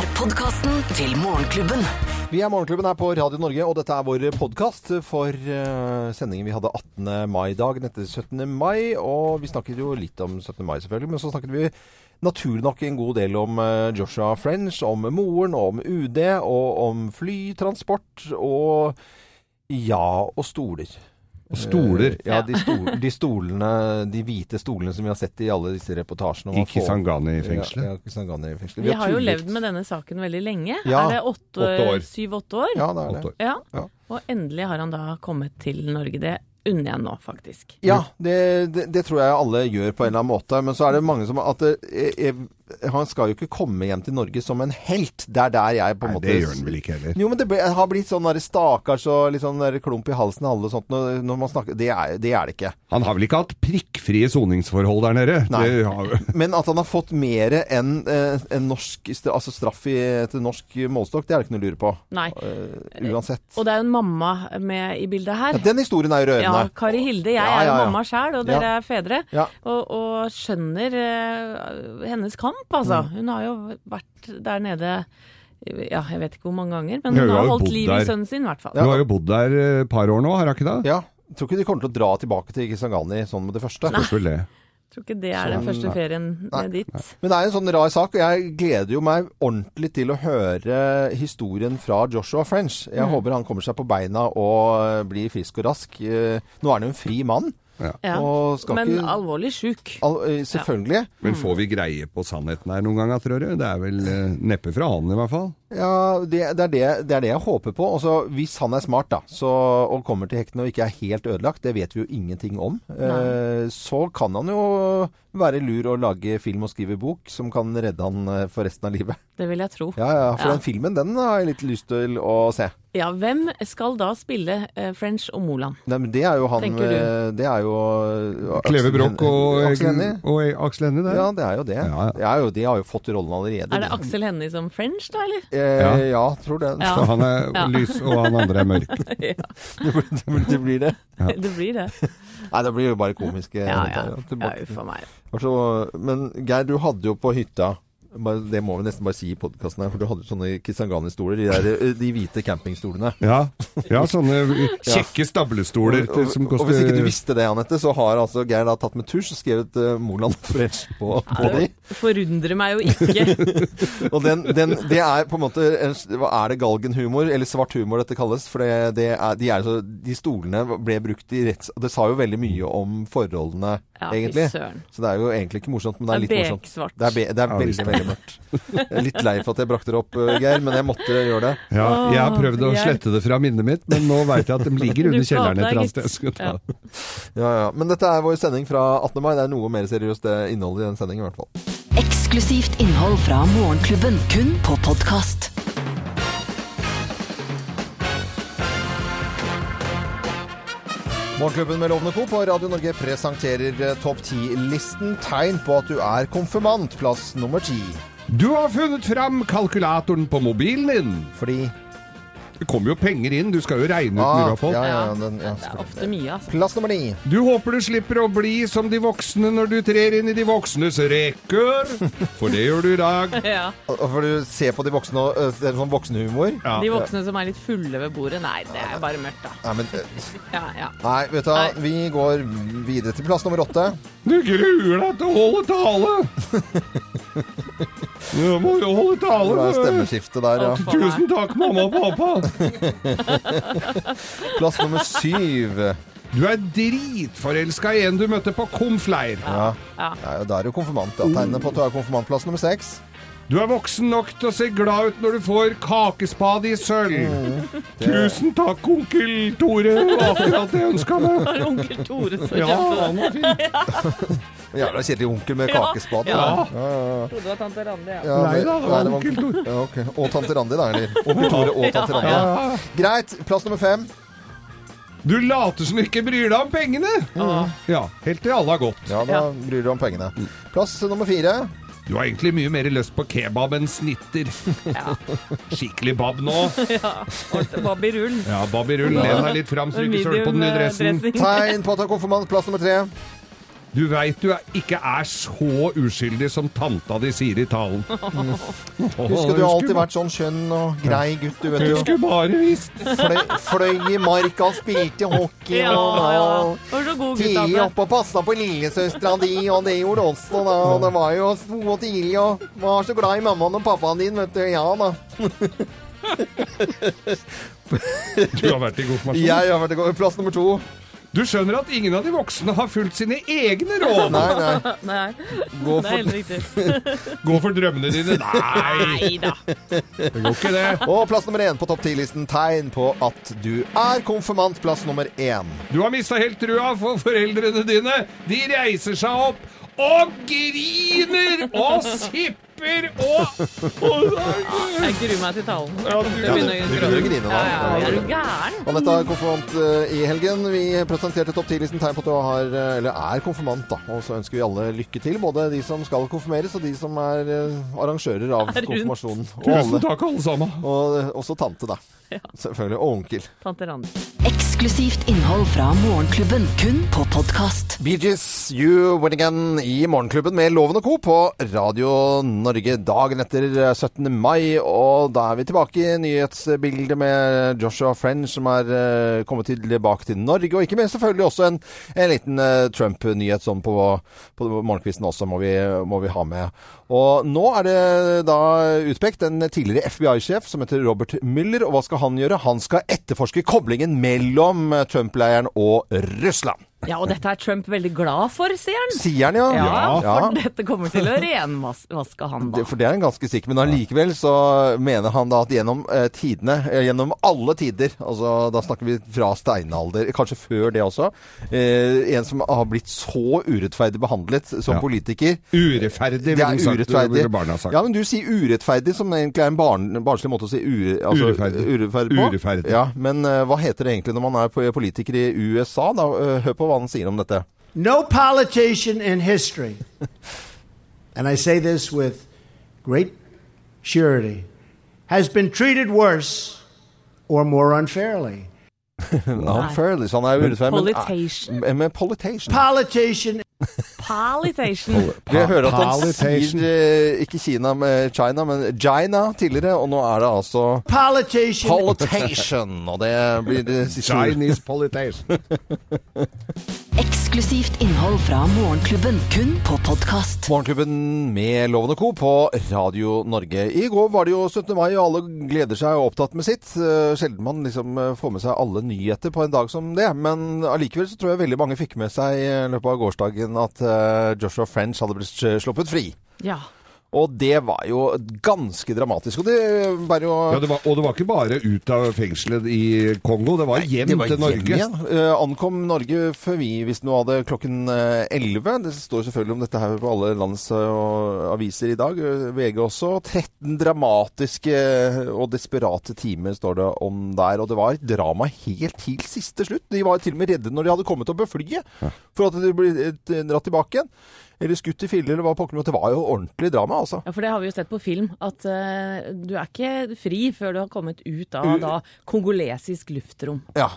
er podkasten til Morgenklubben. Vi er Morgenklubben her på Radio Norge, og dette er vår podkast for eh, sendingen vi hadde 18. mai-dagen etter 17. mai. Og vi snakket jo litt om 17. mai, selvfølgelig, men så snakket vi naturlig nok en god del om eh, Joshua French, om moren, om UD, og om flytransport, og ja, og stoler. Og stoler. Ja, de, stol, de stolene, de hvite stolene som vi har sett i alle disse reportasjene. I Kisangani-fengselet. Ja, ja, Kisangani vi, Vi har jo tullet- levd med denne saken veldig lenge. Ja, er det åtte, syv-åtte år? Ja, det er det. Ja. Ja. Og endelig har han da kommet til Norge. Det unner jeg nå, faktisk. Ja, det, det, det tror jeg alle gjør på en eller annen måte. Men så er det mange som at det, eh, Han skal jo ikke komme hjem til Norge som en helt. Det er der jeg på en Nei, måte det gjør han vel ikke heller. Jo, men det ble, har blitt sånn der stakkars og litt sånn klump i halsen og alle sånt når, når man snakker det er, det er det ikke. Han har vel ikke hatt prikkfrie soningsforhold der nede? Nei. Det har, Men at han har fått mer enn eh, en norsk altså straff i, til norsk målestokk, det er det ikke noe å lure på. Nei. Uh, uansett. Og det er jo en mamma med i bildet her. Ja, den historien er jo Ja. Kari Hilde. Jeg Ja, er jo ja, ja. mamma sjæl, og dere Ja. er fedre. Ja. Og, og skjønner uh, hennes kamp, altså. Mm. Hun har jo vært der nede ja, jeg vet ikke hvor mange ganger, men hun hun har har holdt liv i sønnen sin, i hvert fall. Du har jo bodd der et par år nå, har hun ikke det? Ja. Jeg tror ikke de kommer til å dra tilbake til Kisangani sånn med det første. Nei. Tror det. Jeg tror ikke det er den første ferien Nei, ned dit. Men det er en sånn rar sak, og jeg gleder jo meg ordentlig til å høre historien fra Joshua French. Jeg Mm. håper han kommer seg på beina og eh, blir frisk og rask. Eh, Nå er han jo en fri mann, Ja. og skal Men ikke alvorlig sjuk. Al eh, Selvfølgelig. Men får vi greie på sannheten her noen ganger, tror du? Det er vel eh, neppe fra han i hvert fall. Ja, det, det, er det, det er det jeg håper på. Altså, hvis han er smart da, så, og kommer til hektene og ikke er helt ødelagt, det vet vi jo ingenting om, eh, så kan han jo være lur og lage film og skrive bok som kan redde han eh, for resten av livet. Det vil jeg tro. Ja, ja, for Ja. den filmen, den har jeg litt lyst til å se. Ja, hvem skal da spille eh, French og Moland? Nei, men det er jo han eh, Det er jo eh, Kleve Broch og, Aksel Hennie. og Aksel Hennie det. Ja, det er jo det. Ja, ja. Det er jo, de har jo fått rollen allerede. Er det Aksel Hennie som French, da, eller? Eh, Ja. ja. tror det. Ja. Så han er Ja. lys, og han andre er mørk. ja, det blir det. det blir det. Nei, det blir jo bare komiske. Ja, ja. ja uff meg. Altså, men Geir, du hadde jo på hytta bare- det må vi nesten bare si i podkasten her, for du hadde sånne Kisangani-stoler. De, eh, de hvite campingstolene. Ja, ja sånne kjekke stablestoler Og, og, som og hvis ikke du visste det, Anette, så har altså Geir da tatt med tusj og skrevet uh, Moland French på, på de. Forundrer meg jo ikke. Og den, den, det er på en måte hva Er det galgenhumor, eller svart humor dette kalles? For det, det er, de, er de stolene ble brukt i retts... Det sa jo veldig mye om forholdene, Ja, egentlig. søren. Så det er jo egentlig ikke morsomt, men det er litt Det er morsomt. beksvart. Det er, be, det er veldig, veldig mørkt. Jeg er litt lei for at jeg brakte det opp, uh, Geir, men jeg måtte gjøre det. Ja, jeg har prøvd å slette det fra minnet mitt, men nå veit jeg at de ligger under kjelleren et eller annet sted. Ja. Ja, ja. Men dette er vår sending fra 18. mai. Det er noe mer seriøst det innholdet i den sendingen, i hvert fall. Eksklusivt innhold fra Morgenklubben, kun på podkast. Morgenklubben med Lovende Co. på Radio Norge presenterer eh, topp 10-listen. Tegn på at du er konfirmant. Plass nummer ti. Du har funnet fram kalkulatoren på mobilen din. Fordi Det kommer jo penger inn, du skal jo regne ut mye av folk. ja, ja, Ja. den, ja. Det er ofte mye, altså. Plass nummer ni. Du håper du slipper å bli som de voksne når du trer inn i de voksnes rekker. For det gjør du i dag. Ja. For du ser på de voksne og ser det er sånn voksenhumor. Ja. De voksne som er litt fulle ved bordet, nei, det er bare mørkt, da. Nei, men, øh, Ja, ja. nei, vet du hva. Vi går videre til plass nummer åtte. Du gruer deg til å holde tale. Du må jo holde tale. Det var stemmeskifte der, ja. Tusen takk, mamma og pappa. Plass nummer syv. Du er dritforelska i en du møtte på komfleir. Ja. Ja. Ja, da er du konfirmant. Da. Tegner på at du er konfirmant. Plass nummer seks. Du er voksen nok til å se glad ut når du får kakespade i sølv. Tusen takk, onkel Tore. Det var akkurat det jeg ønska meg. Onkel Tore så Ja, han var fin. Jævla kjedelig onkel med kakespade. Ja. Ja, ja, ja. Trodde det var tante Randi, ja. Ja, Nei da, det var nei, onkel Tore. Ja, okay. Og tante Randi, da, eller? Onkel Tore og tante Randi. Ja. Greit. Plass nummer fem. Du later som du ikke bryr deg om pengene. Ja, helt til alle har gått. Ja, da bryr du deg om pengene. Plass nummer fire. Du har egentlig mye mer lyst på kebab enn snitter. Ja. Skikkelig bab nå. ja. Bab i rull. Ja, bab i rull. Len deg litt fram så du ikke søler på den nye eh, dressen. Tegn på at du er konfirmant. Plass nummer tre. Du veit du er, ikke er så uskyldig som tanta di sier i talen. Husker du har alltid vært sånn skjønn og grei gutt, du vet Du skulle bare visst. Fløy, fløy i marka og spilte hockey Ja, og, ja. og så god gutt, Tidlig oppe og passa på lillesøstera di, og det gjorde også, da. Og det var jo sto tidlig og var så glad i mammaen og pappaen din, vet du. Ja da. Du har vært i konfirmasjon. Jeg har vært i plass nummer to. Du skjønner at ingen av de voksne har fulgt sine egne råd. Nei, nei. Nei, Gå det er for. Gå for drømmene dine. Nei, Nei da. det går ikke det. Og plass nummer én på topp ti-listen. Tegn på at du er konfirmant. Plass nummer én. Du har mista helt trua, for foreldrene dine de reiser seg opp og griner og sipper og, og Jeg gruer meg til talen. Ja, du- Jeg begynner å du begynner å grine da. Ja, ja, ja. Er du gæren? Anette er konfirmant eh, i helgen. Vi presenterte topp 10-listen tegn på at du har, eh, eller er konfirmant. da. Og så ønsker vi alle lykke til. Både de som skal konfirmeres, og de som er eh, arrangører av Er rundt. konfirmasjonen. Og, Tusen alle, takk, alle sammen. og eh, også tante, da. Ja. Selvfølgelig. Og onkel. Tante Randi. Eksklusivt innhold fra Morgenklubben, kun på podkast. BGs You Win Again i Morgenklubben med Loven og Co. på Radio Norge dagen etter 17. mai. Og da er vi tilbake i nyhetsbildet med Joshua French, som er uh, kommet tilbake til Norge. Og ikke minst selvfølgelig også en, en liten uh, Trump-nyhet sånn på, på morgenkvisten også, må vi, må vi ha med. Og nå er det da utpekt en tidligere FBI-sjef som heter Robert Mueller. Og hva skal han gjøre? Han skal etterforske koblingen mellom eh, Trump-leiren og Russland. Ja, og dette er Trump veldig glad for, sier han. Sier han, ja? Ja, Ja. for dette kommer til å renvaske han Det, da. for det er han ganske sikker Men allikevel så mener han da at gjennom eh, tidene, eh, gjennom alle tider, altså da snakker vi fra steinalder, kanskje før det også, eh, en som har blitt så urettferdig behandlet som Ja. politiker. Urettferdig, ville er sagt, urettferdig. barna sagt. Ja, men du sier urettferdig, som egentlig er en barn, barnslig måte å si ure, altså, Urettferdig. urettferdig på. Urettferdig. Ja, men eh, hva heter det egentlig når man er politiker i USA? Da? Eh, hør på hva han sier om dette. No politician in history, and I say this with great surety, has been treated worse or more unfairly. Unfairly, så han er urettferdig. men- Politation. Men, men politation. Politician Politation. Vi hører at han sier eh, ikke Kina med China, men China tidligere, og nå er det altså Palitation. Politation, og det blir det siste. Chinese politation. Eksklusivt innhold fra Morgenklubben, kun på podkast. Morgenklubben med Loven og Co. på Radio Norge. I går var det jo 17. mai, og alle gleder seg og er opptatt med sitt. Eh, Sjelden man liksom eh, får med seg alle nyheter på en dag som det, men allikevel så tror jeg veldig mange fikk med seg i løpet av gårsdagen at eh, Joshua French hadde blitt eh, sluppet fri. Ja. Og det var jo ganske dramatisk. Og det var jo Ja, det var, og det var ikke bare ut av fengselet i Kongo, det var hjem til hjem Norge. igjen. Eh, ankom Norge før vi visste noe av det klokken eh, 11. Det står selvfølgelig om dette her på alle landets uh, aviser i dag. eh, VG også. 13 dramatiske eh, og desperate timer står det om der. Og det var et drama helt til siste slutt. De var til og med redde når de hadde kommet opp på flyet for at de ble eh, dratt tilbake igjen. Eller skutt i filler, eller hva pokker det var jo ordentlig drama, altså. Ja, for det har vi jo sett på film, at uh, du er ikke fri før du har kommet ut av da kongolesisk luftrom. Ja.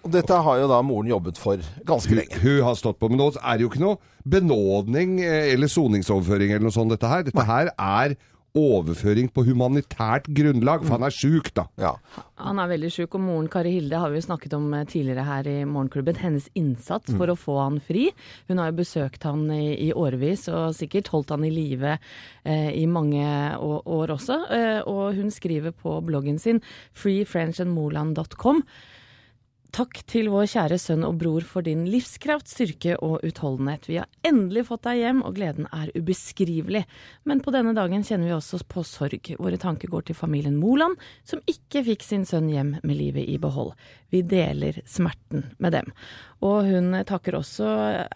Og dette har jo da moren jobbet for ganske lenge. hun har stått på, men nå er det jo ikke noe benådning eh, eller soningsoverføring eller noe sånt dette her. Dette her er overføring på humanitært grunnlag, for han er sjuk da. Ja. Han er veldig sjuk, og moren Kari Hilde har vi jo snakket om eh, tidligere her i Morgenklubben. Hennes innsats for å få han fri. Hun har jo besøkt han i, i årevis, og sikkert holdt han i live eh, i mange år, år også. Eh, og hun skriver på bloggen sin freefrenchandmoland.com Takk til vår kjære sønn og bror for din livskraft, styrke og utholdenhet. Vi har endelig fått deg hjem, og gleden er ubeskrivelig. Men på denne dagen kjenner vi også på sorg. Våre tanker går til familien Moland, som ikke fikk sin sønn hjem med livet i behold. Vi deler smerten med dem. Og hun takker også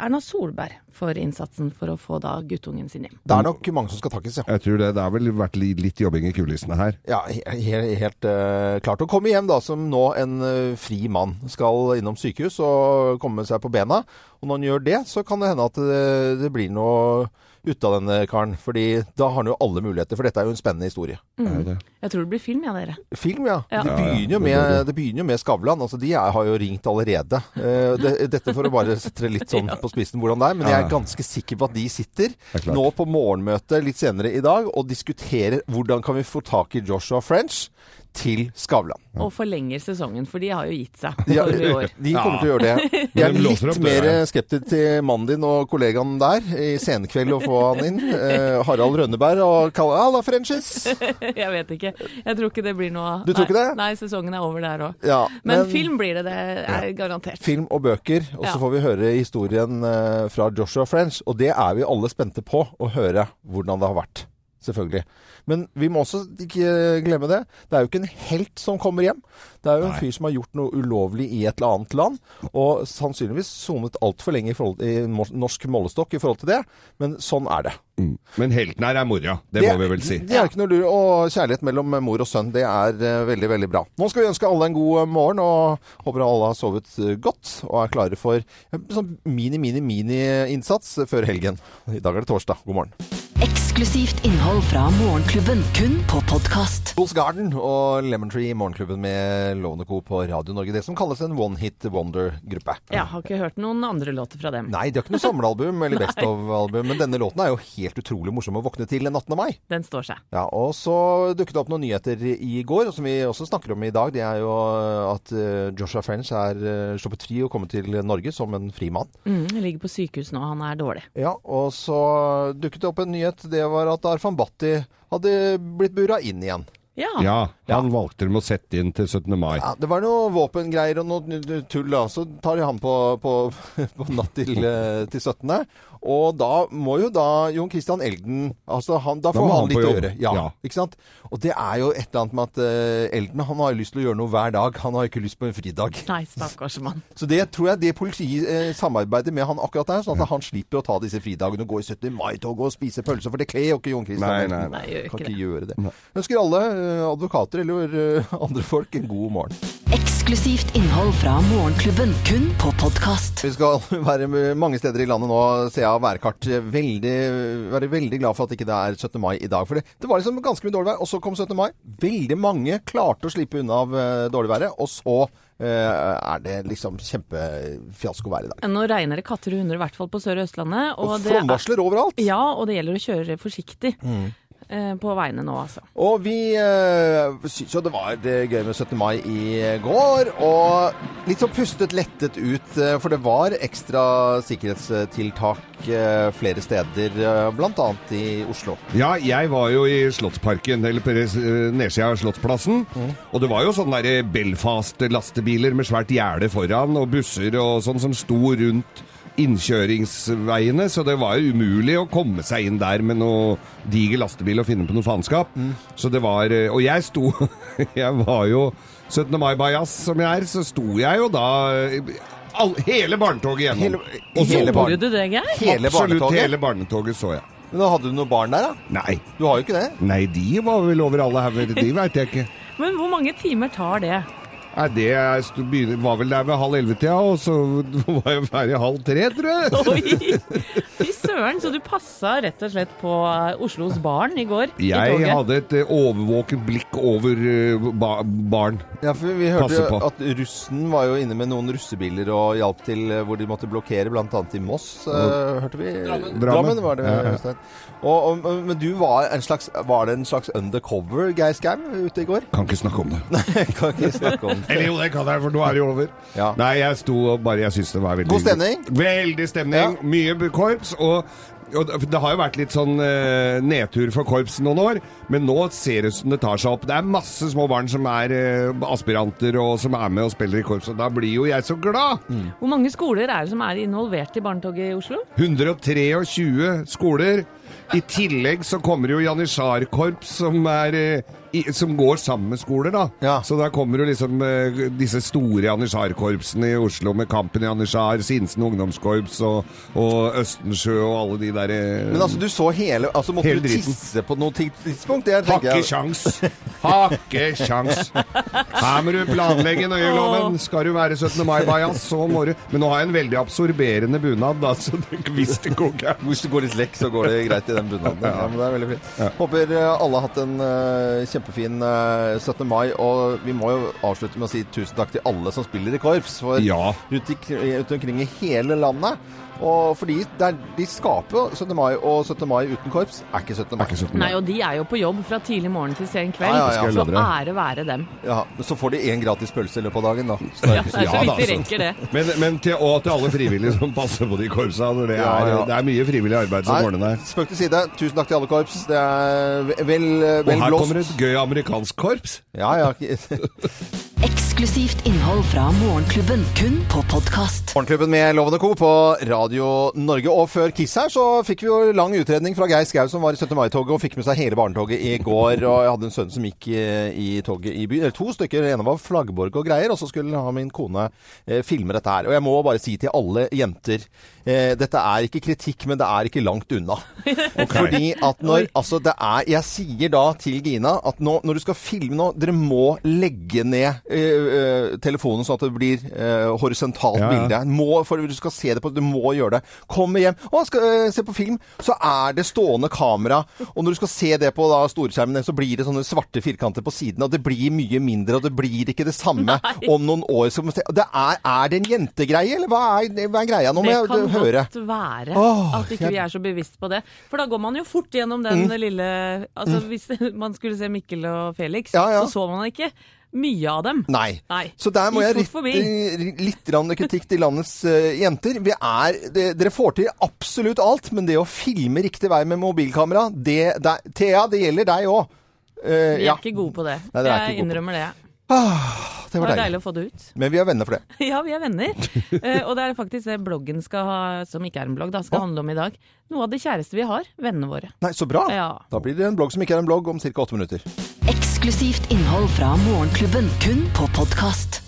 Erna Solberg for innsatsen for å få da guttungen sin hjem. Det er nok mange som skal takkes, ja. Jeg tror det, det har vel vært litt jobbing i kulissene her. Ja, he- he- helt uh, klart. Å komme hjem da som nå en uh, fri mann. Skal innom sykehus og komme seg på bena. Og når han gjør det, så kan det hende at det, det blir noe ut av denne karen. Fordi da har han jo alle muligheter, for dette er jo en spennende historie. Det? Jeg tror det blir film, ja, dere. Film, ja. Ja. Det, begynner jo med, det. det begynner jo med Skavlan. Altså, de er, har jo ringt allerede. Eh, det, dette for å bare sette litt sånn på spissen hvordan det er. Men jeg er ganske sikker på at de sitter er nå på morgenmøte litt senere i dag og diskuterer hvordan kan vi få tak i Joshua French til Skavlan. Og forlenger sesongen, for de har jo gitt seg Ja, for i år. de kommer til å gjøre det. Jeg er litt mer skeptisk til mannen din og kollegaen der i Senkveld å få han inn. Eh, Harald Rønneberg og kalle Halla, Frenches! Jeg vet ikke. Jeg tror ikke det blir noe Du tror ikke det? Nei, sesongen er over der òg. Ja, Men, film blir det, det er garantert. film og bøker, og så Ja. får vi høre historien eh, fra Joshua French. Og det er vi alle spente på å høre hvordan det har vært. Selvfølgelig. Men vi må også ikke glemme det. Det er jo ikke en helt som kommer hjem. Det er jo en Nei. fyr som har gjort noe ulovlig i et eller annet land, og sannsynligvis sonet altfor lenge i, forhold, i norsk målestokk i forhold til det. Men sånn er det. Mm. Men helten her er mora, det, må vi vel si. Det er ikke noe lur. Og kjærlighet mellom mor og sønn, det er eh, veldig, veldig bra. Nå skal vi ønske alle en god morgen, og håper alle har sovet eh, godt og er klare for en sånn mini-mini-mini-innsats før helgen. I dag er det torsdag. God morgen. Eksklusivt innhold fra Morgenklubben, kun på podkast. Bulls Garden og Lemon Tree i Morgenklubben med Lovende Co. på Radio Norge. Det som kalles en one hit wonder-gruppe. Jeg har ikke hørt noen andre låter fra dem. Nei, de har ikke noe samlealbum eller Best of-album, men denne låten er jo helt utrolig morsom å våkne til den 18. mai. Den står seg. Ja, og så dukket det opp noen nyheter i går, og som vi også snakker om i dag. Det er jo at eh, Joshua French er uh, sluppet fri og kommet til Norge som en fri mann. Mm, ligger på sykehus nå, han er dårlig. Ja, og så dukket det opp en nyhet. Det var at Arfan Bhatti hadde blitt bura inn igjen. Ja. Ja, han valgte dem å sette inn til 17. mai. Ja, det var noe våpengreier og noe tull, da. Så tar de han på, på, på natt til, eh, til 17. Og da må jo da Jon Christian Elden altså han, Da får da han han litt å gjøre. Ja, Ja. Ikke sant? Og det er jo et eller annet med at uh, Elden han har lyst til å gjøre noe hver dag. Han har ikke lyst på en fridag. Nei, stakkars mann. Så det tror jeg det politiet eh, samarbeider med han akkurat der, sånn at han slipper å ta disse fridagene og gå i 17. mai-toget og spise pølse, for det kler jo ikke Jon Christian. Nei, Elden. nei, nei. Nei, ikke Kan ikke det. gjøre det. Ønsker alle uh, advokater eller uh, andre folk en god morgen. Eksklusivt innhold fra Morgenklubben, kun på podkast. Vi skal være mange steder i landet nå, ser jeg av værkart. Veldig, være veldig glad for at ikke det er 17. mai i dag. For det, det var liksom ganske mye dårlig vær, og så kom 17. mai. Veldig mange klarte å slippe unna av eh, dårlig været, og så Uh, er det liksom kjempefiasko vær i dag. Nå regner det katter og hunder, i hvert fall på Sør- og Østlandet. Og er- flomvarsler overalt. Ja, og det gjelder å kjøre forsiktig Mm. Eh, på veiene nå, altså. Og vi uh, syns jo det var det gøy med 17. mai i går. Og litt sånn pustet lettet ut, eh, for det var ekstra sikkerhetstiltak eh, flere steder, uh, bl.a. i Oslo. Ja, jeg var jo i Slottsparken, eller på eh, nedsida av Slottsplassen. Og det var jo sånne der Belfast-lastebiler med svært gjerde foran, og busser og sånn som sto rundt innkjøringsveiene, så det var jo umulig å komme seg inn der med noe diger lastebil og finne på noe faenskap. Så det var eh, Og jeg sto Jeg var jo 17. mai-bajas som jeg er, så sto jeg jo da eh, all, hele barnetoget Hele, gjennom. så hele Gjorde barn, du det, Geir? hele Absolutt barnetoget. hele barnetoget så jeg. Men da hadde du noen barn der, da? Nei. Du har jo ikke det. Nei, de var vel over alle hauger, de veit jeg ikke. Men hvor mange timer tar det? Nei, det er, begynner- var vel der ved halv elleve-tida, og så var jeg ferdig halv tre, tror jeg. Oi! Fy søren, så du passa rett og slett på eh, Oslos barn i går? Jeg i hadde et eh, overvåkent blikk over eh, ba barn. Ja, for Vi hørte jo at russen var jo inne med noen russebiler og hjalp til hvor de måtte blokkere, bl.a. i Moss, uh, hørte vi. Drammen. Drammen. var det, Ja, ja. Øystein. Og, og, men du var en slags Var det en slags undercover Geir Skau ute i går? Kan ikke snakke om det. Nei, kan ikke snakke om det. Eller jo, det kan jeg, for nå er det jo over. Ja. Nei, jeg sto og bare Jeg syns det var veldig God stemning? Veldig stemning. Ja. Mye korps. Og, og det har jo vært litt sånn eh, nedtur for korps noen år, men nå ser det ut som det tar seg opp. Det er masse små barn som er eh, aspiranter og som er med og spiller i korps, og da blir jo jeg så glad! Hvor mange skoler er det som er involvert i barnetoget i Oslo? 123 skoler. I tillegg så kommer jo janitsjarkorps som, er, eh, i, som går sammen med skoler, da. Ja. Så da kommer jo liksom uh, disse store janitsjarkorpsene i Oslo med Kampen Janitsjar, Sinsen ungdomskorps og, og Østensjø og alle de der uh, Men altså, du så hele Altså, måtte Hele du tisse på noe tidspunkt? Det tenker ikke jeg sjans! Hakke sjans! Her må du planlegge nøye, loven. Skal du være 17. mai-bajas, så må du Men nå har jeg en veldig absorberende bunad, da, så hvis det går gærent Hvis det går litt lekk, så går det greit i den bunaden. Ja, men det er veldig fint. Håper eh, alle har hatt en eh, kjempefin eh, 17. mai. Og vi må jo avslutte med å si tusen takk til alle som spiller i korps. For Ja. rundt, i, rundt omkring i hele landet. Og fordi det er, de skaper jo 17. mai, og 17. mai uten korps er ikke 17. mai. Ikke 17. Nei, og de er jo på jobb fra tidlig morgen til sen kveld, Ja, ja, ja. Så ære være dem. Ja, men så får de én gratis pølse i løpet av dagen, da. Så Ja, det er så Ja, da, vidt de rekker det. Men, men til, og til alle frivillige som passer på de korpsa. Det er, Ja, ja. det er mye frivillig arbeid som ordner der. spøk til side. Tusen takk til alle korps. Det er vel, vel, Og her blåst. kommer et gøy amerikansk korps. Ja, ja. Eksklusivt innhold fra Morgenklubben, kun på podkast. Morgenklubben med Lovende Co. på Radio Norge. Og før Kiss her så fikk vi jo lang utredning fra Geir Skau som var i 17. mai-toget og fikk med seg hele barnetoget i går. Og jeg hadde en sønn som gikk i, i toget i byen. Eller to stykker. Den ene var flaggborg og greier. Og så skulle ha min kone eh, filme dette her. Og jeg må bare si til alle jenter eh, Dette er ikke kritikk, men det er ikke langt unna. Fordi at når Altså, det er Jeg sier da til Gina at nå, når du skal filme nå, dere må legge ned eh, eh, telefonen sånn at det blir uh, horisontalt Ja, ja. bilde. Må, for du skal se det på Du må gjøre det. Kommer hjem og skal uh, se på film, så er det stående kamera. Og når du skal se det på da, storskjermen, så blir det sånne svarte firkanter på siden, og det blir mye mindre, og det blir ikke det samme Nei. om noen år. Så, se- det er, er det en jentegreie, eller hva er, hva er greia? Nå må Det kan godt være Åh, at ikke vi jeg- er så bevisst på det. For da går man jo fort gjennom den lille Altså hvis man skulle se Mikkel og Felix, Ja, ja. så så man det ikke mye av dem. Nei. Nei. Så der må jeg rette litt kritikk til landets uh, jenter. Vi er, det, dere får til absolutt alt, men det å filme riktig vei med mobilkamera, det, det Thea, det gjelder deg òg. Vi er ikke gode på det. Nei, jeg innrømmer det. innrømmer det. det Det var var deilig. deilig å få det ut. Men vi er venner for det. Ja, vi er venner. Uh, og det er faktisk det bloggen skal ha, som ikke er en blogg, da, skal handle om i dag. Noe av det kjæreste vi har. Vennene våre. Nei, så bra. Ja. Da blir det en blogg som ikke er en blogg om ca. åtte minutter. Eksklusivt innhold fra Morgenklubben, kun på podkast.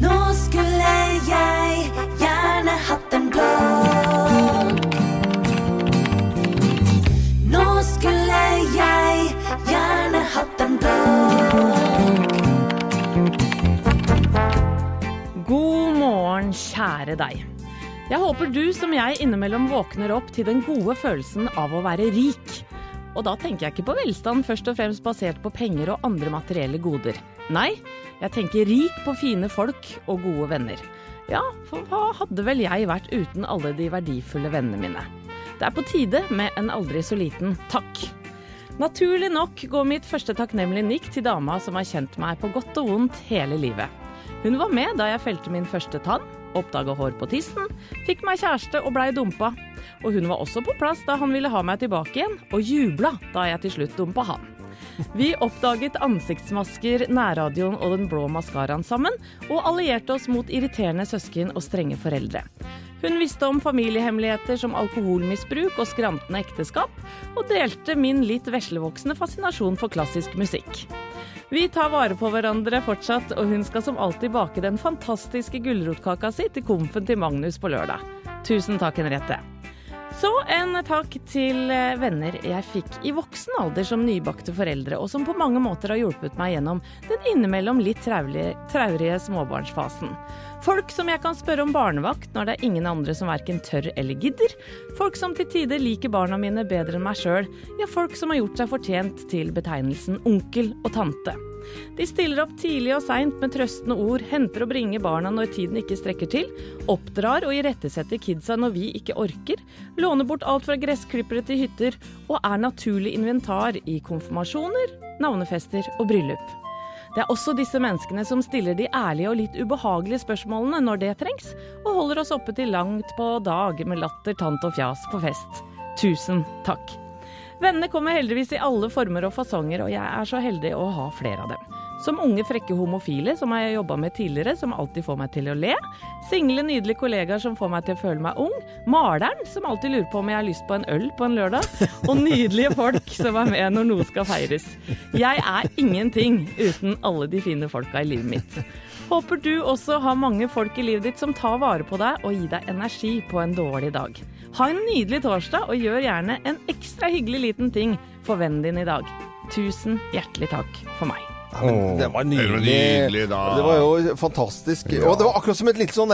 Nå skulle jeg gjerne hatt en blå. Nå skulle jeg gjerne hatt en blå. God morgen, kjære deg. Jeg håper du som jeg innimellom våkner opp til den gode følelsen av å være rik. Og da tenker jeg ikke på velstand først og fremst basert på penger og andre materielle goder. Nei, jeg tenker rik på fine folk og gode venner. Ja, for hva hadde vel jeg vært uten alle de verdifulle vennene mine? Det er på tide med en aldri så liten takk. Naturlig nok går mitt første takknemlige nikk til dama som har kjent meg på godt og vondt hele livet. Hun var med da jeg felte min første tann, oppdaga hår på tissen, fikk meg kjæreste og blei dumpa. Og hun var også på plass da han ville ha meg tilbake igjen, og jubla da jeg til slutt dumpa han. Vi oppdaget ansiktsmasker, nærradioen og den blå maskaraen sammen, og allierte oss mot irriterende søsken og strenge foreldre. Hun visste om familiehemmeligheter som alkoholmisbruk og skrantende ekteskap, og delte min litt veslevoksende fascinasjon for klassisk musikk. Vi tar vare på hverandre fortsatt, og hun skal som alltid bake den fantastiske gulrotkaka si til komfen til Magnus på lørdag. Tusen takk, Henriette. Så en takk til eh, venner jeg fikk i voksen alder som nybakte foreldre, og som på mange måter har hjulpet meg gjennom den innimellom litt traurige, traurige småbarnsfasen. Folk som jeg kan spørre om barnevakt når det er ingen andre som verken tør eller gidder. Folk som til tider liker barna mine bedre enn meg sjøl. Ja, folk som har gjort seg fortjent til betegnelsen onkel og tante. De stiller opp tidlig og seint med trøstende ord, henter og bringer barna når tiden ikke strekker til, oppdrar og irettesetter kidsa når vi ikke orker, låner bort alt fra gressklippere til hytter, og er naturlig inventar i konfirmasjoner, navnefester og bryllup. Det er også disse menneskene som stiller de ærlige og litt ubehagelige spørsmålene når det trengs, og holder oss oppe til langt på dag med latter, tant og fjas på fest. Tusen takk. Vennene kommer heldigvis i alle former og fasonger, og jeg er så heldig å ha flere av dem. Som unge, frekke homofile, som jeg har jobba med tidligere, som alltid får meg til å le. Single, nydelige kollegaer som får meg til å føle meg ung. Maleren, som alltid lurer på om jeg har lyst på en øl på en lørdag. Og nydelige folk som er med når noe skal feires. Jeg er ingenting uten alle de fine folka i livet mitt. Håper du også har mange folk i livet ditt som tar vare på deg og gir deg energi på en dårlig dag. Ha en nydelig torsdag, og gjør gjerne en ekstra hyggelig liten ting for vennen din i dag. Tusen hjertelig takk for meg. Det var det var nydelig. nydelig da. Det var jo fantastisk. Og det var akkurat som et lite sånn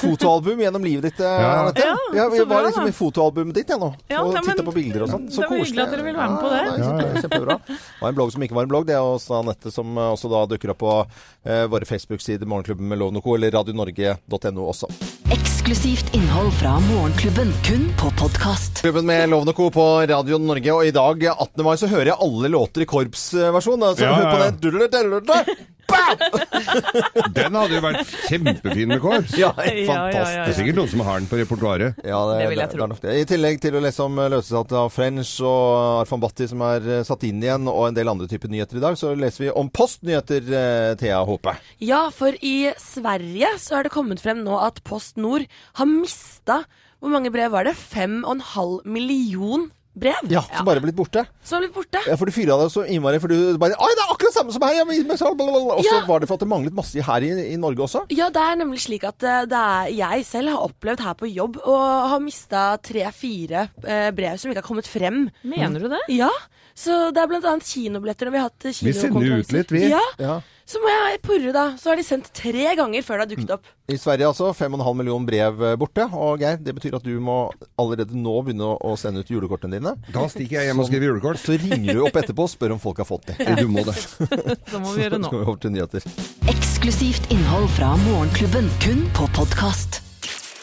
fotoalbum gjennom livet ditt, eh, Ja. Ja, Ja, vi så bra, var liksom da. i fotoalbumet ditt, jeg nå. Ja, og titta på bilder og sånn. Så det var hyggelig koselig. at dere ville være med på det. Kjempe- kjempebra. Det var en blogg som ikke var en blogg. Det er også Anette som eh, også da dukker opp på eh, våre Facebook-sider, Morgenklubben med lovnoko eller radionorge.no også. Eksklusivt innhold fra Morgenklubben, kun på podkast. Klubben med Lovende Co. på Radio Norge, og i dag 18. mai så hører jeg alle låter i korpsversjon. Altså, Ja, hør ja, på ja. den. Duddeluddeludde. Den hadde jo vært kjempefin med kår. Ja, Ja, ja, ja, fantastisk. Det er sikkert noen som har den på repertoaret. Ja, det, Det vil jeg det- tro. det det. I tillegg til å lese om eh, av French og Arfan Bhatti som er eh, satt inn igjen, og en del andre typer nyheter i dag, så leser vi om postnyheter, eh, Thea Håpe. Ja, for i Sverige så er det kommet frem nå at Post Nord har mista Hvor mange brev var det? Fem og en halv million brev? Ja, som bare er blitt borte. Som er blitt borte. Ja, for du fyra deg så innmari, for du bare Oi, det er akkurat samme som blablabla. Og så Ja. var det for at det manglet masse her i, i Norge også. Ja, det er nemlig slik at eh, det er, jeg selv har opplevd her på jobb å ha mista tre-fire eh, brev som ikke har kommet frem. Mener du det? Ja, så det er blant annet kinobilletter når vi har hatt Vi sender ut litt, vi. Ja, Ja. Så må jeg purre, da. Så har de sendt tre ganger før det har dukket opp. I Sverige altså 5,5 million brev eh, borte. Og Geir, det betyr at du må allerede nå begynne å, sende ut julekortene dine. Da stikker jeg hjem og skriver julekort. Så ringer du opp etterpå og spør om folk har fått det. Du må det. Så må vi gjøre Så nå. skal vi over til nyheter. Eksklusivt innhold fra Morgenklubben, kun på podkast.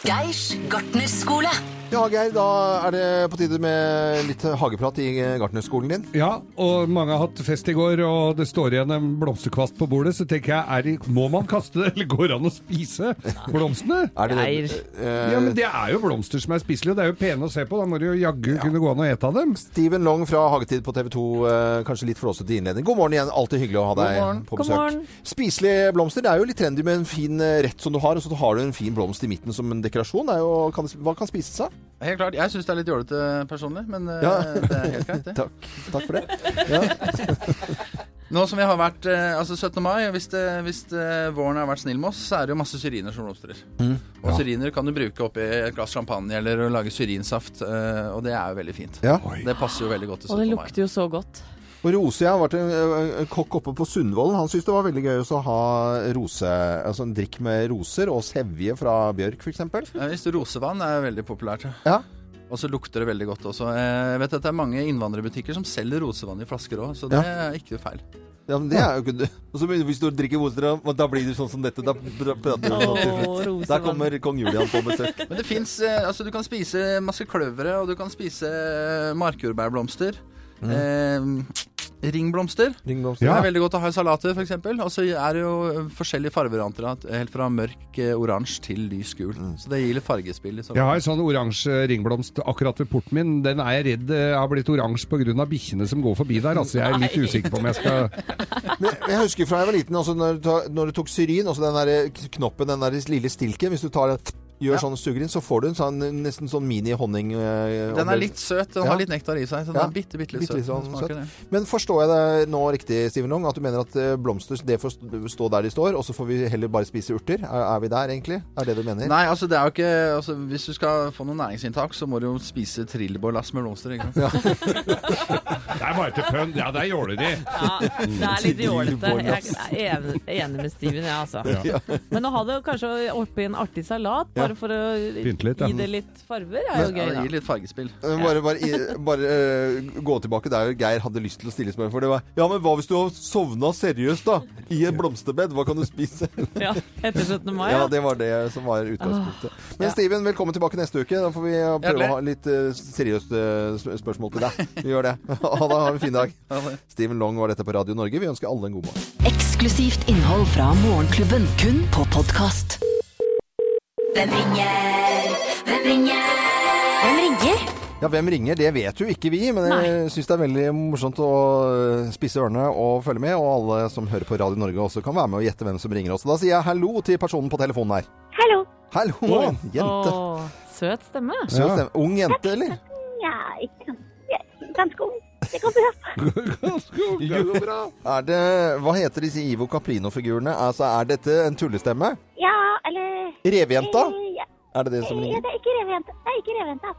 Geirs gartnerskole. Ja, Geir, da er det på tide med litt hageprat i gartnerskolen din. Ja, og mange har hatt fest i går, og det står igjen en blomsterkvast på bordet. Så tenker jeg, er det, må man kaste det, eller går det an å spise blomstene? Er det det? Eh, Ja, men Det er jo blomster som er spiselige, og det er jo pene å se på. Da må du jo jaggu kunne gå an å ete av dem. Steven Long fra Hagetid på TV 2, eh, kanskje litt flåsete innledning. God morgen igjen, alltid hyggelig å ha deg på God besøk. morgen. Spiselige blomster, det er jo litt trendy med en fin eh, rett som du har, og så har du en fin blomst i midten som en dekorasjon. Det er jo, kan, hva kan spises av? Helt klart. Jeg syns det er litt jålete personlig, men eh, Ja. det er helt greit, det. Takk, takk for det. Ja. Nå som vi har vært eh, altså 17. mai, hvis, det, hvis det, våren har vært snill med oss, så er det jo masse syriner som blomstrer. Og syriner kan du bruke oppi et glass champagne eller å lage syrinsaft, eh, og det er jo veldig fint. Ja. Det passer jo veldig godt til 17. mai. Og det lukter jo så godt. Og rose, jeg har vært en, en kokk oppe på Sundvolden. Han syntes det var veldig gøy også å ha rose, altså en drikk med roser og sevje fra bjørk, f.eks. Ja, Visst, rosevann er veldig populært. ja. Ja. Og så lukter det veldig godt også. Eh, Jeg vet at det er mange innvandrerbutikker som selger rosevann i flasker òg, så det er ikke feil. Ja, men det er jo ikke Og så Hvis du drikker roser, da blir du sånn som dette. Da pr- prater du sånn. Der kommer kong Julian på besøk. Men det fins Altså, du kan spise masse kløvere, og du kan spise markjordbærblomster. markjordbærblomster. Eh, ringblomster. Ringblomster. Det er veldig godt å ha i salater, f.eks. Og så er det jo forskjellige fargevarianter. Helt fra mørk eh, oransje til lys gul. Så det gir litt fargespill. Liksom. Jeg har en sånn oransje ringblomst akkurat ved porten min. Den er jeg redd eh, har blitt oransje pga. bikkjene som går forbi der. Altså, jeg er litt usikker på om jeg skal Men jeg husker fra jeg var liten, altså når, du tar- når du tok syrin, altså den der knoppen, den der lille stilken Hvis du tar det, gjør Ja. sånn og suger inn, så får du en sånn, nesten sånn mini-honning. eh, Den er litt søt. Den Ja. har litt nektar i seg. Så den Ja. er bitte, bitte litt Bitte litt søt. sånn smaker søt. Men forstår jeg det nå riktig, Steven Long, at du mener at eh, blomster det får stå der de står, og så får vi heller bare spise urter? Er, er vi der, egentlig? Er det du mener? Nei, altså det er jo ikke altså, Hvis du skal få noe næringsinntak, så må du jo spise trillebårlass med blomster. Ikke sant? Det er bare til pønn. Ja, det er jålete. Ja, det er litt jålete. Jeg er enig, med Steven, jeg, altså. Men å ha det kanskje oppi en artig salat, bare for å Pynte litt, ja. gi det litt farger er jo gøy, det da. Gi litt fargespill. Bare, bare, bare uh, gå tilbake der Geir hadde lyst til å stille spørsmål. For det var Ja, men hva hvis du har sovna seriøst, da? I et blomsterbed? Hva kan du spise? Ja, etter 17. mai, Ja, ja. det var det som var utgangspunktet. Men Ja. Steven, velkommen tilbake neste uke. Da får vi prøve å ha litt uh, seriøst uh, spørsmål til deg. Vi gjør det. Ha det. Ha en fin dag. Steven Long var dette på Radio Norge. Vi ønsker alle en god morgen. Eksklusivt innhold fra Morgenklubben, kun på podkast. Hvem ringer? Hvem ringer? Hvem ringer? Ja, hvem ringer? Det vet jo ikke vi, men jeg syns det er veldig morsomt å øh, spisse ørene og følge med. Og alle som hører på Radio Norge også kan være med og gjette hvem som ringer oss. Da sier jeg hallo til personen på telefonen her. Hallo. Hallo, jente. Åh, søt stemme. Søt stemme. Ung jente, eller? Ja, ikke ja, ganske ung. Det bra. Jo. Er det, hva heter disse Ivo Caprino-figurene? Altså, er dette en tullestemme? Ja, eller Revejenta? Eh, ja. Er det det som Ja, det er ikke revejenta. Det er ikke revejenta.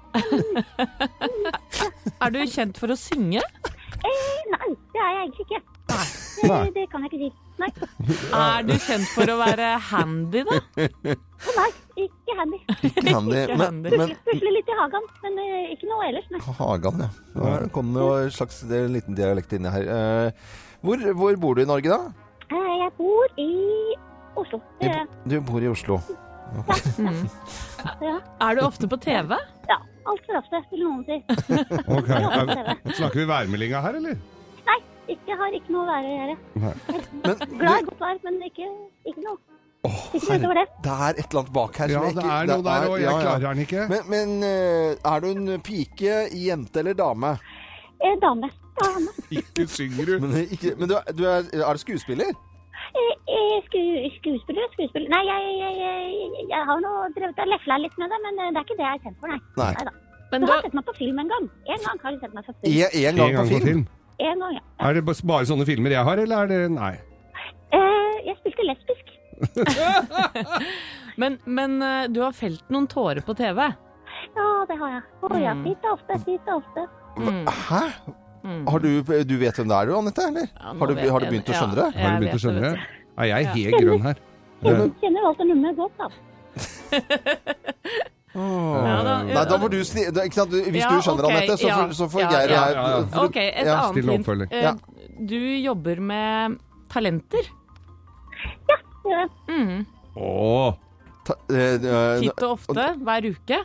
Er du kjent for å synge? Eh, nei, det er jeg egentlig ikke. Nei. Det, det kan jeg ikke si. Nei. Er du kjent for å være handy, da? Å nei, ikke handy. Ikke handy. Ikke Men, handy. men Pusle litt i hagen, men eh, ikke noe ellers, nei. Hagan, ja. Nå kom det jo en slags det er en liten dialekt inni her. Eh, hvor, hvor bor du i Norge, da? Eh, Jeg bor i Oslo. Er, Du bor i Oslo. ja. Er du ofte på TV? ja. Altfor ofte, vil noen si. Ok. Er, snakker vi værmeldinga her, eller? Ikke har ikke noe å være å gjøre. Men Glad i godt vær, men ikke, ikke noe. Åh, Ikke det. det er et eller annet bak her Ja, som jeg det er noe der, og jeg ja, ja. klarer den ikke. Men, men eh, er du en pike, jente eller dame? Eh, dame. Dame. Ikke synger du. Men, ikke, men du, er- du er, er du skuespiller? Eh, eh, sku, skuespiller, skuespiller Nei, jeg, jeg, jeg, jeg har nå drevet og lefla litt med det, men eh, det er ikke det jeg er kjent for, nei. Nei. Neida. Men Du har sett meg på film en gang. En gang har du sett meg på film. En, en gang En gang på film? En gang, ja. Er det bare sånne filmer jeg har, eller er det Nei. Eh, jeg spilte lesbisk. men, men eh, du har felt noen tårer på TV? Ja, det har jeg. Å ja, titt og ofte, titt og ofte. Mm. Hæ? Mm. Har du, du vet hvem det er, du, Anette? Eller? Ja, har, du, har du begynt å skjønne det? Ja, Har du begynt å skjønne det, Er jeg helt grønn her? Kjenner, kjenner Walter Numme godt, da. Ja, da- Nei, da må du sni... da- Ikke sant? Hvis Ja, du skjønner, okay, Anette, så, ja. får- så får Geir ja, ja, ja. for- Ok, et ja, annet hint. Eh, Ja. Du jobber med talenter. Det gjør jeg. Mm. Åh. Ta, eh, Titt og ofte, hver uke.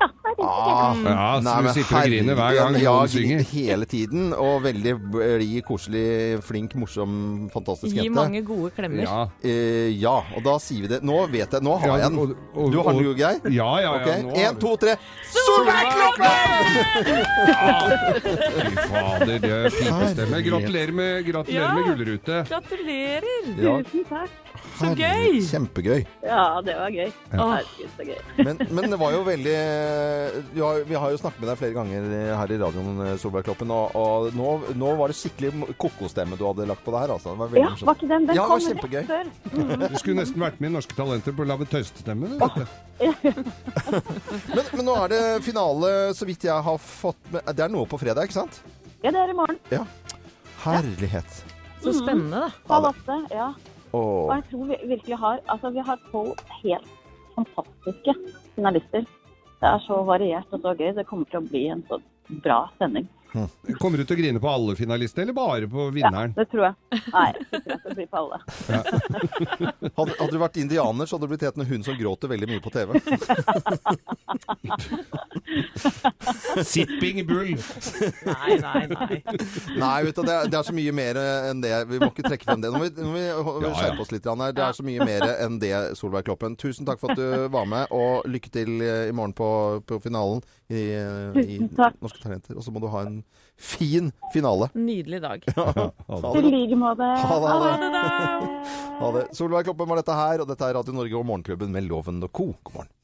Ah, Ja, så Nei, du sitter og griner hver gang ja, noen synger. Hele tiden. Og veldig blid, koselig, flink, morsom, fantastisk Gi mange gode klemmer. Ja. Eh, ja, og da sier vi det. Nå vet jeg. Nå har jeg og- Du har den jo, Geir? Ja, ja, ja. Okay. Én, to, tre. Solveig Fy fader, det er pipestemme. Gratulerer med, gratulerer Ja. med gullrute. Gratulerer! Ja, Tusen takk. Så gøy! Kjempegøy. Ja, det var gøy. Herregud, så gøy. Men, men det var jo veldig vi har, vi har jo snakket med deg flere ganger her i radioen, Solveig Kloppen, og, og nå, nå var det skikkelig kokostemme du hadde lagt på det her. Altså. Det var Ja, var ikke den? Den Ja, kom rett før. Du skulle nesten vært med i Norske Talenter på å lage tøystestemme. du, vet du. Men, men nå er det finale, så vidt jeg har fått med Det er noe på fredag, ikke sant? Ja, det er i morgen. Herlighet. så spennende, da. Halv åtte, ja. Og jeg tror vi virkelig har Altså, vi har tolv helt fantastiske finalister. Det er så variert og så gøy. Det kommer til å bli en så bra sending. Kommer du til å grine på alle finalister, eller bare på vinneren? Ja, Det tror jeg. Nei, jeg tror det blir på alle. Hadde, hadde du vært indianer, så hadde du blitt hetende hun som gråter veldig mye på TV. Sipping bull. Nei, nei, nei. Nei, vet du, det er, det er så mye mer enn det. Vi må ikke trekke frem det. Nå må vi, nå må vi Ja, ja. skjerpe oss litt her. Det er så mye mer enn det, Solveig Kloppen. Tusen takk for at du var med, og lykke til eh, i morgen på, på finalen i, eh, i Norske Talenter. Og så må du ha en fin finale. Nydelig dag. Ja. I like måte. Ha det, ha det. Ha det. Solveig Kloppen var dette her, og dette er Radio Norge og Morgenklubben med Loven og Co. God morgen.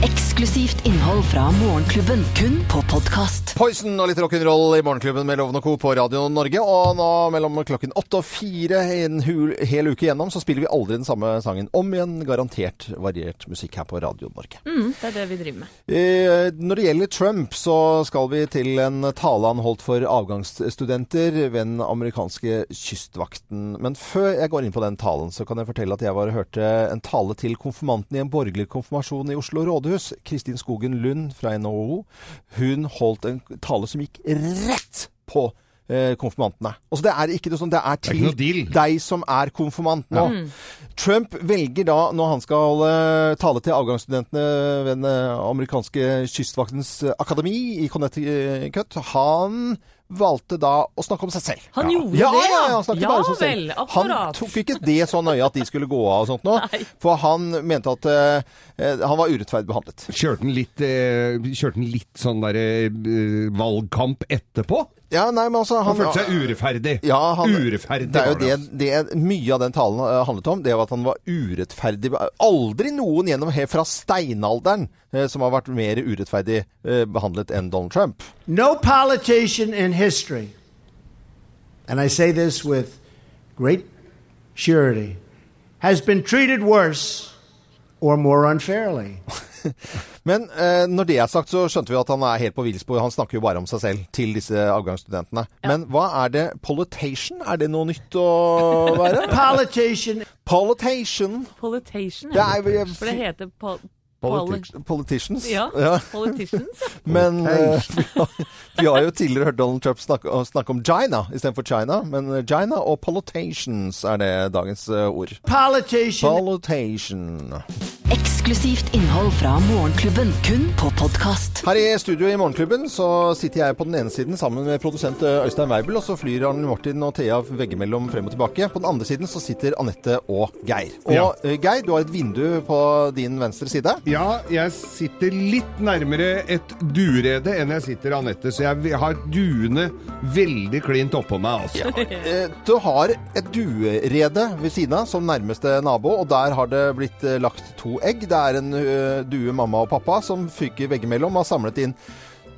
Eksklusivt innhold fra Morgenklubben, kun på podkast. Poison og litt rock'n'roll i Morgenklubben med Loven og Co. på Radio Norge. Og nå mellom klokken åtte og fire en hul, hel uke igjennom så spiller vi aldri den samme sangen. Om igjen garantert variert musikk her på Radio Norge. Mm, det er det vi driver med. Eh, når det gjelder Trump, så skal vi til en tale han holdt for avgangsstudenter ved den amerikanske kystvakten. Men før jeg går inn på den talen, så kan jeg fortelle at jeg var og hørte en tale til konfirmanten i en borgerlig konfirmasjon i Oslo rådhus. Kristin Skogen Lund fra NHO. Hun holdt en tale som gikk rett på eh, konfirmantene. Altså det er ikke noe sånn, det er Det er til noe deal. deg som er konfirmant nå. Trump velger da, når han skal holde tale til avgangsstudentene ved den eh, amerikanske kystvaktens eh, akademi i Connecticut Han valgte da å snakke om seg selv. Han gjorde ja, det, ja, ja. han snakket Ja bare om seg selv. vel, Han tok ikke det så nøye at de skulle gå av og sånt nå, for han mente at eh, han var urettferdig behandlet. Kjørte han litt, uh, kjørte han litt sånn derre uh, valgkamp etterpå? Ja, nei, men altså Han følte seg urettferdig. Ja, han, Urettferdig det er jo det, altså. det, det mye av den talen eh, handlet om. Det var at han var urettferdig. Aldri noen gjennom her fra steinalderen eh, som har vært mer urettferdig eh, behandlet enn Donald Trump. No politician in history, and I say this with great surety, has been treated worse or more unfairly. Men eh, når det er sagt, så skjønte vi at han er helt på villspor. Han snakker jo bare om seg selv til disse avgangsstudentene. Men hva er det? Politation? Er det noe nytt å være? Politation. Politation. Politician, Det ja. er For det heter po Politi politicians. Ja, Ja. politicians. Men uh, vi, har, vi har jo tidligere hørt Donald Trump snakke, snakke om Gina istedenfor China. Men eh, Gina og politicians er det dagens eh, ord. Politation. Politation. Eksklusivt innhold fra Morgenklubben, kun på podkast. Her i studio i Morgenklubben så sitter jeg på den ene siden sammen med produsent eh, Øystein Weibel, og så flyr Arne Martin og Thea veggimellom frem og tilbake. På den andre siden så sitter Anette og Geir. Og Ja. eh, Geir, du har et vindu på din venstre side. Ja, jeg sitter litt nærmere et duerede enn jeg sitter Anette, så jeg har duene veldig klint oppå meg, altså. Ja. Du har et duerede ved siden av som nærmeste nabo, og der har det blitt eh, lagt to egg. Det er en eh, due mamma og pappa som fyker veggimellom har samlet inn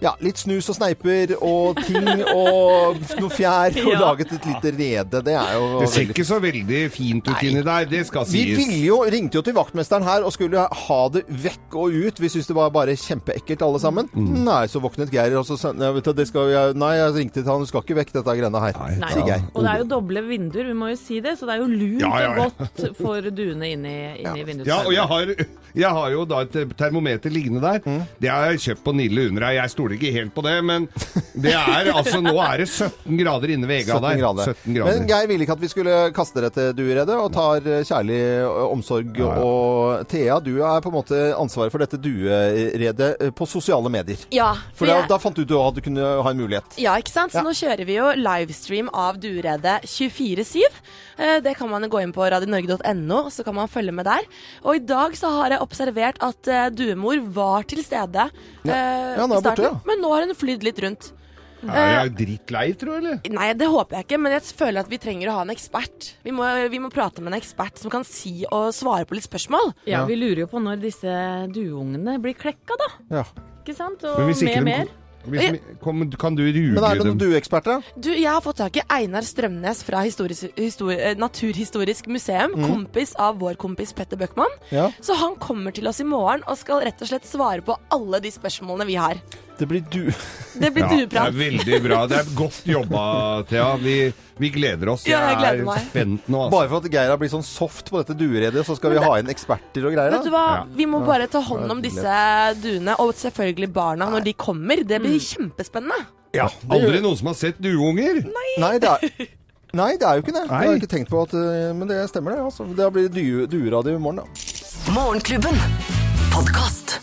ja, litt snus og sneiper og ting og noe fjær og Ja. laget et lite rede. Det er jo Det ser veldig ikke så veldig fint ut inni der, det skal Vi sies. ville jo, ringte jo til vaktmesteren her og skulle ha det vekk og ut. Vi syntes det var bare kjempeekkelt alle sammen. Mm. Nei, så våknet Geir og så sa nei, det skal jeg, nei, jeg ringte til han, du skal ikke vekk dette greiene her. Nei, Nei. Geir. og det er jo doble vinduer, vi må jo si det, så det er jo lunt Ja, ja, ja. og godt for duene inni, inni vinduet. Ja, og jeg har, jeg har jo da et termometer liggende der. Mm. Det har jeg kjøpt på Nille Undra. Jeg stoler ikke helt på det, men det er altså Nå er det 17 grader inne ved Ega der. grader. 17 grader. Men Geir ville ikke at vi skulle kaste dette dueredet, og tar kjærlig kjærlig Ja, omsorg. Og Thea, du er på en måte ansvaret for dette dueredet eh, på sosiale medier. Ja, For da, da fant du ut at du kunne ha en mulighet. Ja, ikke sant? Så Ja. nå kjører vi jo livestream av Dueredet 24-7. Eh, Det kan man gå inn på radionorge.no, så kan man følge med der. Og i dag så har jeg observert at eh, duemor var til stede ja. Ja, nå er i hun borte, ja. men nå har hun flydd litt rundt. Er jeg drittlei, tror jeg, eller? Nei, det håper jeg ikke, men jeg føler at vi trenger å ha en ekspert. Vi må, vi må prate med en ekspert som kan si og svare på litt spørsmål. Ja, vi lurer jo på når disse dueungene blir klekka, da. Ja. Ikke sant? Og mer og med mer. Hvis, kom, kan du ruge Men er det noen dueeksperter? Du, jeg har fått tak i Einar Strømnes fra historisk, histori- eh, Naturhistorisk museum. Kompis av vår kompis Petter Bøckmann. Ja. Så han kommer til oss i morgen og skal rett og slett svare på alle de spørsmålene vi har. Det blir du... Det blir Ja, det dueprat. er veldig bra. Det er godt jobba, Thea. Vi, vi gleder oss. Ja, jeg gleder er meg. spent nå. Altså. Bare for at Geir har blitt sånn soft på dette dueredet, så skal vi ha inn eksperter og greier. Vet du hva? Ja. Vi må bare ta hånd om disse duene, og selvfølgelig barna når de kommer. Det Mm. blir kjempespennende. Ja, Aldri noen som har sett dueunger? Nei, det er... Nei, det er jo ikke det. Det har Nei. jeg ikke tenkt på, at, eh, men det stemmer det. Altså. Det blir det dueradio i morgen, da. Morgenklubben. Podkast.